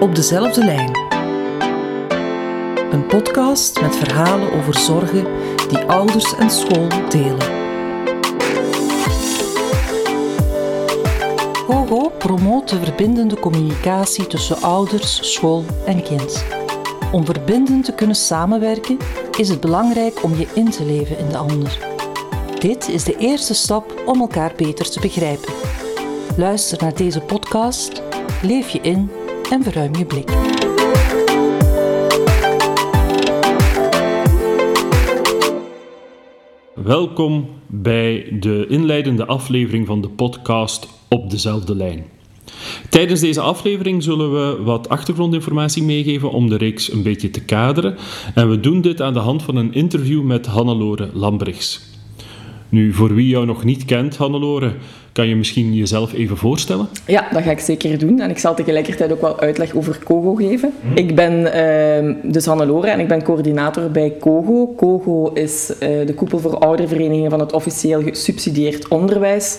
Op dezelfde lijn. Een podcast met verhalen over zorgen die ouders en school delen. GoGo promoot de verbindende communicatie tussen ouders, school en kind. Om verbindend te kunnen samenwerken is het belangrijk om je in te leven in de ander. Dit is de eerste stap om elkaar beter te begrijpen. Luister naar deze podcast, leef je in en verruim je blik. Welkom bij de inleidende aflevering van de podcast Op dezelfde lijn. Tijdens deze aflevering zullen we wat achtergrondinformatie meegeven om de reeks een beetje te kaderen. En we doen dit aan de hand van een interview met Hannelore Lambrechts. Nu, voor wie jou nog niet kent, Hannelore, kan je misschien jezelf even voorstellen? Ja, dat ga ik zeker doen. En ik zal tegelijkertijd ook wel uitleg over Kogo geven. Ik ben uh, dus Hannelore en ik ben coördinator bij Kogo. Kogo is uh, de koepel voor ouderverenigingen van het officieel gesubsidieerd onderwijs.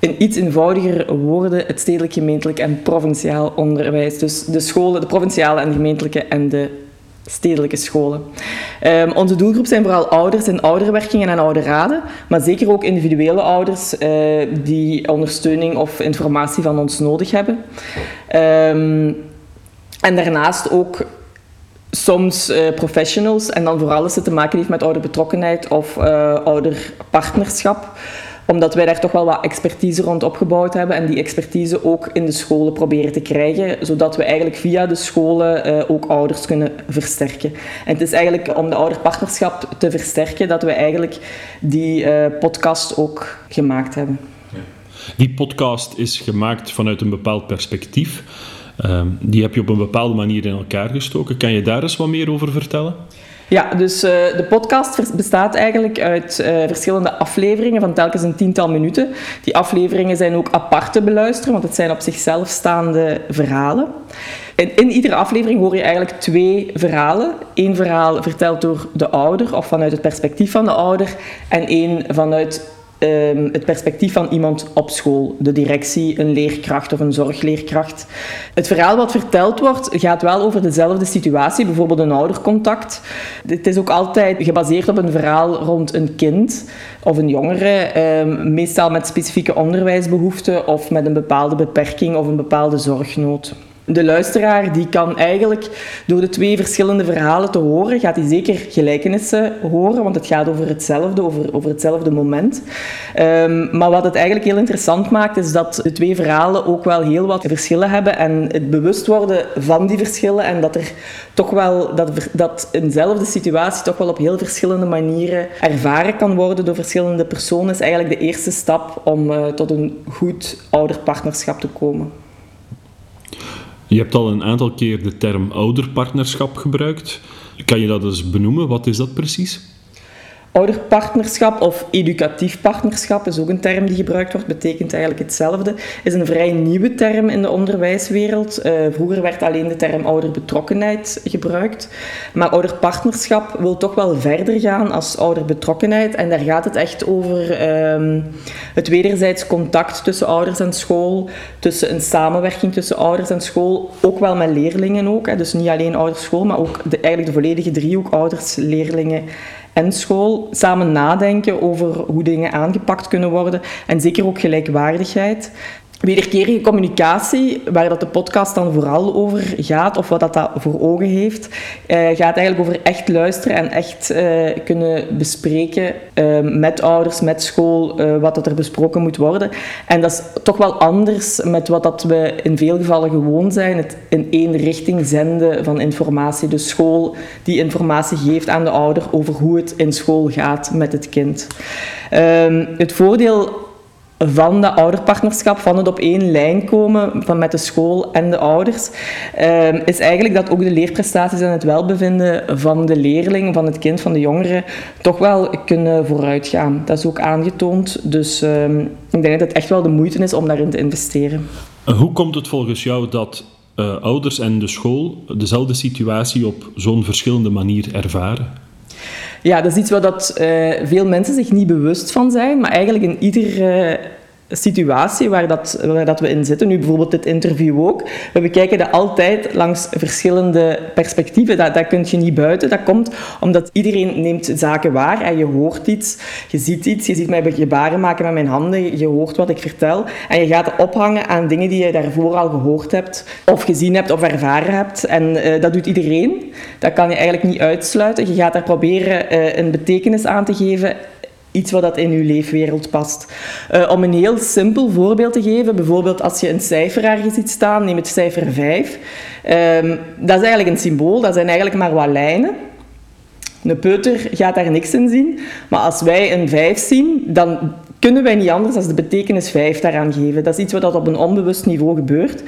In iets eenvoudiger woorden, het stedelijk, gemeentelijk en provinciaal onderwijs. Dus de scholen, de provinciale en gemeentelijke en de stedelijke scholen. Um, onze doelgroep zijn vooral ouders in ouderwerkingen en ouderraden, maar zeker ook individuele ouders uh, die ondersteuning of informatie van ons nodig hebben. Um, en daarnaast ook soms uh, professionals en dan vooral als het te maken heeft met ouderbetrokkenheid of uh, ouderpartnerschap omdat wij daar toch wel wat expertise rond opgebouwd hebben en die expertise ook in de scholen proberen te krijgen, zodat we eigenlijk via de scholen uh, ook ouders kunnen versterken. En het is eigenlijk om de ouderpartnerschap te versterken dat we eigenlijk die uh, podcast ook gemaakt hebben. Die podcast is gemaakt vanuit een bepaald perspectief. Uh, die heb je op een bepaalde manier in elkaar gestoken. Kan je daar eens wat meer over vertellen? Ja, dus uh, de podcast bestaat eigenlijk uit uh, verschillende afleveringen van telkens een tiental minuten. Die afleveringen zijn ook apart te beluisteren, want het zijn op zichzelf staande verhalen. En in iedere aflevering hoor je eigenlijk twee verhalen. Eén verhaal verteld door de ouder of vanuit het perspectief van de ouder en één vanuit Um, het perspectief van iemand op school, de directie, een leerkracht of een zorgleerkracht. Het verhaal wat verteld wordt gaat wel over dezelfde situatie, bijvoorbeeld een oudercontact. Het is ook altijd gebaseerd op een verhaal rond een kind of een jongere, um, meestal met specifieke onderwijsbehoeften of met een bepaalde beperking of een bepaalde zorgnood de luisteraar die kan eigenlijk door de twee verschillende verhalen te horen, gaat hij zeker gelijkenissen horen, want het gaat over hetzelfde, over, over hetzelfde moment. Um, maar wat het eigenlijk heel interessant maakt, is dat de twee verhalen ook wel heel wat verschillen hebben en het bewust worden van die verschillen en dat er toch wel, dat, dat eenzelfde situatie toch wel op heel verschillende manieren ervaren kan worden door verschillende personen, is eigenlijk de eerste stap om uh, tot een goed ouderpartnerschap te komen. Je hebt al een aantal keer de term ouderpartnerschap gebruikt. Kan je dat eens benoemen? Wat is dat precies? Ouderpartnerschap of educatief partnerschap is ook een term die gebruikt wordt, betekent eigenlijk hetzelfde. Is een vrij nieuwe term in de onderwijswereld. Uh, vroeger werd alleen de term ouderbetrokkenheid gebruikt. Maar ouderpartnerschap wil toch wel verder gaan als ouderbetrokkenheid. En daar gaat het echt over um, het wederzijds contact tussen ouders en school, tussen een samenwerking tussen ouders en school, ook wel met leerlingen ook. Hè. Dus niet alleen ouders-school, maar ook eigenlijk de volledige driehoek ouders, leerlingen en school samen nadenken over hoe dingen aangepakt kunnen worden en zeker ook gelijkwaardigheid. Wederkerige communicatie, waar dat de podcast dan vooral over gaat, of wat dat, voor ogen heeft, uh, gaat eigenlijk over echt luisteren en echt uh, kunnen bespreken uh, met ouders, met school, wat dat er besproken moet worden. En dat is toch wel anders met wat dat we in veel gevallen gewoon zijn, het in één richting zenden van informatie. Dus school die informatie geeft aan de ouder over hoe het in school gaat met het kind. Ehm, het voordeel van dat ouderpartnerschap, van het op één lijn komen van met de school en de ouders, uh, is eigenlijk dat ook de leerprestaties en het welbevinden van de leerling, van het kind, van de jongere, toch wel kunnen vooruitgaan. Dat is ook aangetoond. Dus uh, ik denk dat het echt wel de moeite is om daarin te investeren. Hoe komt het volgens jou dat uh, ouders en de school dezelfde situatie op zo'n verschillende manier ervaren? Ja, dat is iets waar dat, uh, veel mensen zich niet bewust van zijn, maar eigenlijk in ieder uh, situatie waar, dat, dat we in zitten, nu bijvoorbeeld dit interview ook, we bekijken dat altijd langs verschillende perspectieven. Dat, dat kun je niet buiten. Dat komt omdat iedereen neemt zaken waar en je hoort iets, je ziet iets, je ziet mij gebaren maken met mijn handen, je hoort wat ik vertel en je gaat ophangen aan dingen die je daarvoor al gehoord hebt of gezien hebt of ervaren hebt. En uh, dat doet iedereen. Dat kan je eigenlijk niet uitsluiten. Je gaat daar proberen uh, een betekenis aan te geven iets wat dat in uw leefwereld past. Uh, om een heel simpel voorbeeld te geven, bijvoorbeeld als je een cijfer ergens ziet staan, neem het cijfer 5. Um, dat is eigenlijk een symbool, dat zijn eigenlijk maar wat lijnen. Een peuter gaat daar niks in zien, maar als wij een 5 zien, dan kunnen wij niet anders dan de betekenis 5 daaraan geven. Dat is iets wat op een onbewust niveau gebeurt.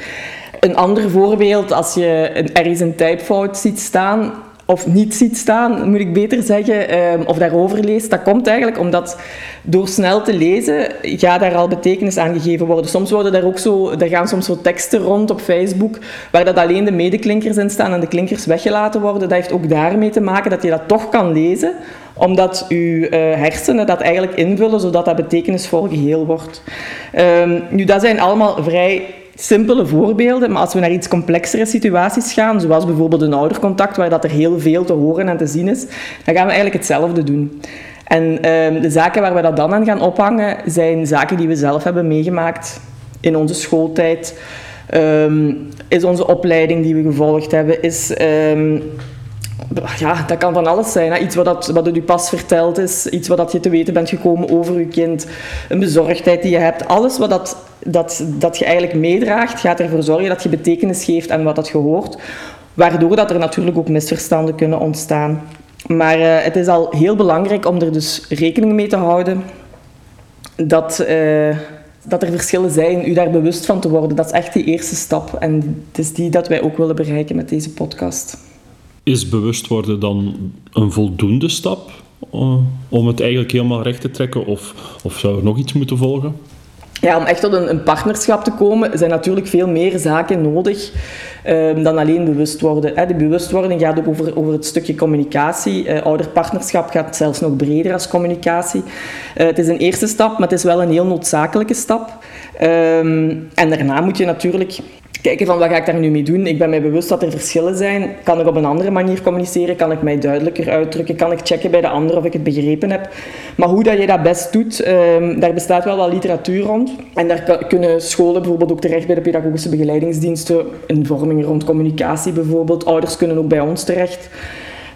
Een ander voorbeeld, als je ergens een typfout ziet staan, of niet ziet staan, moet ik beter zeggen, um, of daarover leest, dat komt eigenlijk omdat door snel te lezen gaat daar al betekenis aan gegeven worden. Soms worden daar ook zo, er gaan soms zo teksten rond op Facebook waar dat alleen de medeklinkers in staan en de klinkers weggelaten worden. Dat heeft ook daarmee te maken dat je dat toch kan lezen, omdat je uh, hersenen dat eigenlijk invullen zodat dat betekenisvol geheel wordt. Um, nu, dat zijn allemaal vrij simpele voorbeelden, maar als we naar iets complexere situaties gaan, zoals bijvoorbeeld een oudercontact, waar dat er heel veel te horen en te zien is, dan gaan we eigenlijk hetzelfde doen. En um, de zaken waar we dat dan aan gaan ophangen, zijn zaken die we zelf hebben meegemaakt in onze schooltijd. Um, is onze opleiding die we gevolgd hebben, is um, ja, dat kan van alles zijn. Iets wat, dat, wat u pas verteld is, iets wat dat je te weten bent gekomen over uw kind, een bezorgdheid die je hebt. Alles wat dat, dat, dat je eigenlijk meedraagt, gaat ervoor zorgen dat je betekenis geeft aan wat dat je hoort. Waardoor dat er natuurlijk ook misverstanden kunnen ontstaan. Maar uh, het is al heel belangrijk om er dus rekening mee te houden dat, uh, dat er verschillen zijn, u daar bewust van te worden. Dat is echt die eerste stap. En het is die dat wij ook willen bereiken met deze podcast. Is bewust worden dan een voldoende stap uh, om het eigenlijk helemaal recht te trekken? Of, of zou er nog iets moeten volgen? Ja, om echt tot een, een partnerschap te komen zijn natuurlijk veel meer zaken nodig um, dan alleen bewust worden. Hè. De bewustwording gaat ook over, over het stukje communicatie. Uh, ouderpartnerschap gaat zelfs nog breder als communicatie. Uh, het is een eerste stap, maar het is wel een heel noodzakelijke stap. Um, en daarna moet je natuurlijk kijken van wat ga ik daar nu mee doen. Ik ben mij bewust dat er verschillen zijn. Kan ik op een andere manier communiceren? Kan ik mij duidelijker uitdrukken? Kan ik checken bij de ander of ik het begrepen heb? Maar hoe dat je dat best doet, um, daar bestaat wel wat literatuur rond. En daar kunnen scholen bijvoorbeeld ook terecht bij de pedagogische begeleidingsdiensten in vorming rond communicatie bijvoorbeeld. Ouders kunnen ook bij ons terecht.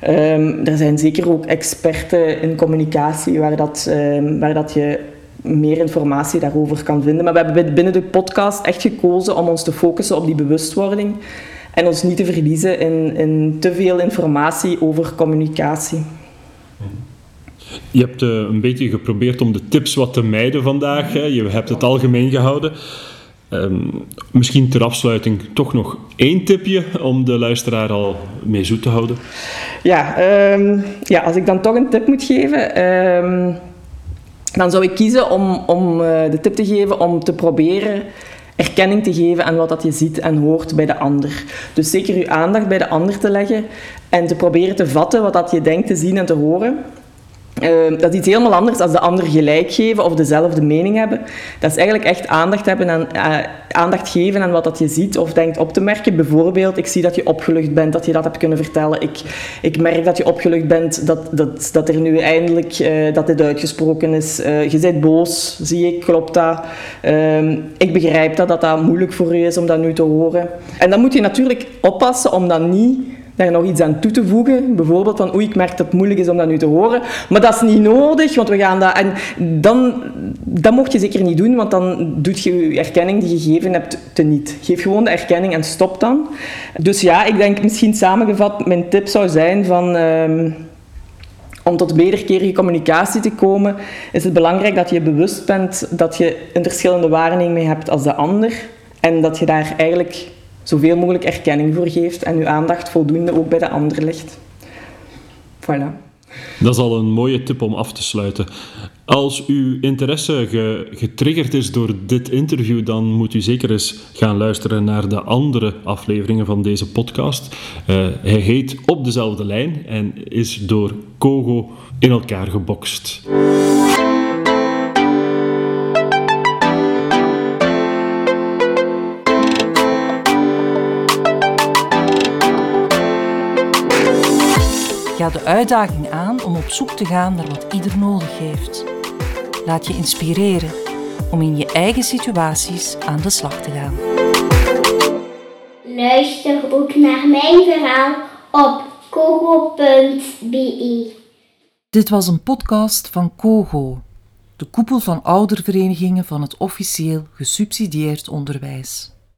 Um, er zijn zeker ook experten in communicatie waar, dat, um, waar dat je meer informatie daarover kan vinden. Maar we hebben binnen de podcast echt gekozen om ons te focussen op die bewustwording en ons niet te verliezen in, in te veel informatie over communicatie. Je hebt uh, een beetje geprobeerd om de tips wat te mijden vandaag. Hè. Je hebt het algemeen gehouden. Um, misschien ter afsluiting toch nog één tipje om de luisteraar al mee zoet te houden. Ja, um, ja als ik dan toch een tip moet geven. Um, dan zou ik kiezen om, om uh, de tip te geven om te proberen erkenning te geven aan wat dat je ziet en hoort bij de ander. Dus zeker je aandacht bij de ander te leggen en te proberen te vatten wat dat je denkt te zien en te horen. Uh, dat is iets helemaal anders dan de ander gelijk geven of dezelfde mening hebben. Dat is eigenlijk echt aandacht, hebben aan, uh, aandacht geven aan wat dat je ziet of denkt op te merken. Bijvoorbeeld, ik zie dat je opgelucht bent, dat je dat hebt kunnen vertellen. Ik, ik merk dat je opgelucht bent, dat, dat, dat er nu eindelijk uh, dat dit uitgesproken is. je bent boos, zie ik, klopt dat. Ehm, ik begrijp dat, dat dat moeilijk voor je is om dat nu te horen. En dan moet je natuurlijk oppassen om dat niet daar nog iets aan toe te voegen. Bijvoorbeeld van, oei, ik merk dat het moeilijk is om dat nu te horen. Maar dat is niet nodig, want we gaan dat... En dan, dat mocht je zeker niet doen, want dan doet je je erkenning die je gegeven hebt te niet. Geef gewoon de erkenning en stop dan. Dus ja, ik denk misschien samengevat, mijn tip zou zijn van... Um, om tot wederkerige communicatie te komen, is het belangrijk dat je bewust bent dat je een verschillende waarneming hebt als de ander. En dat je daar eigenlijk zoveel mogelijk erkenning voor geeft en uw aandacht voldoende ook bij de ander ligt. Voilà. Dat is al een mooie tip om af te sluiten. Als uw interesse ge getriggerd is door dit interview, dan moet u zeker eens gaan luisteren naar de andere afleveringen van deze podcast. Uh, hij heet Op dezelfde lijn en is door Kogo in elkaar gebokst. Ga de uitdaging aan om op zoek te gaan naar wat ieder nodig heeft. Laat je inspireren om in je eigen situaties aan de slag te gaan. Luister ook naar mijn verhaal op kogo.be. Dit was een podcast van KOGO, de koepel van ouderverenigingen van het officieel gesubsidieerd onderwijs.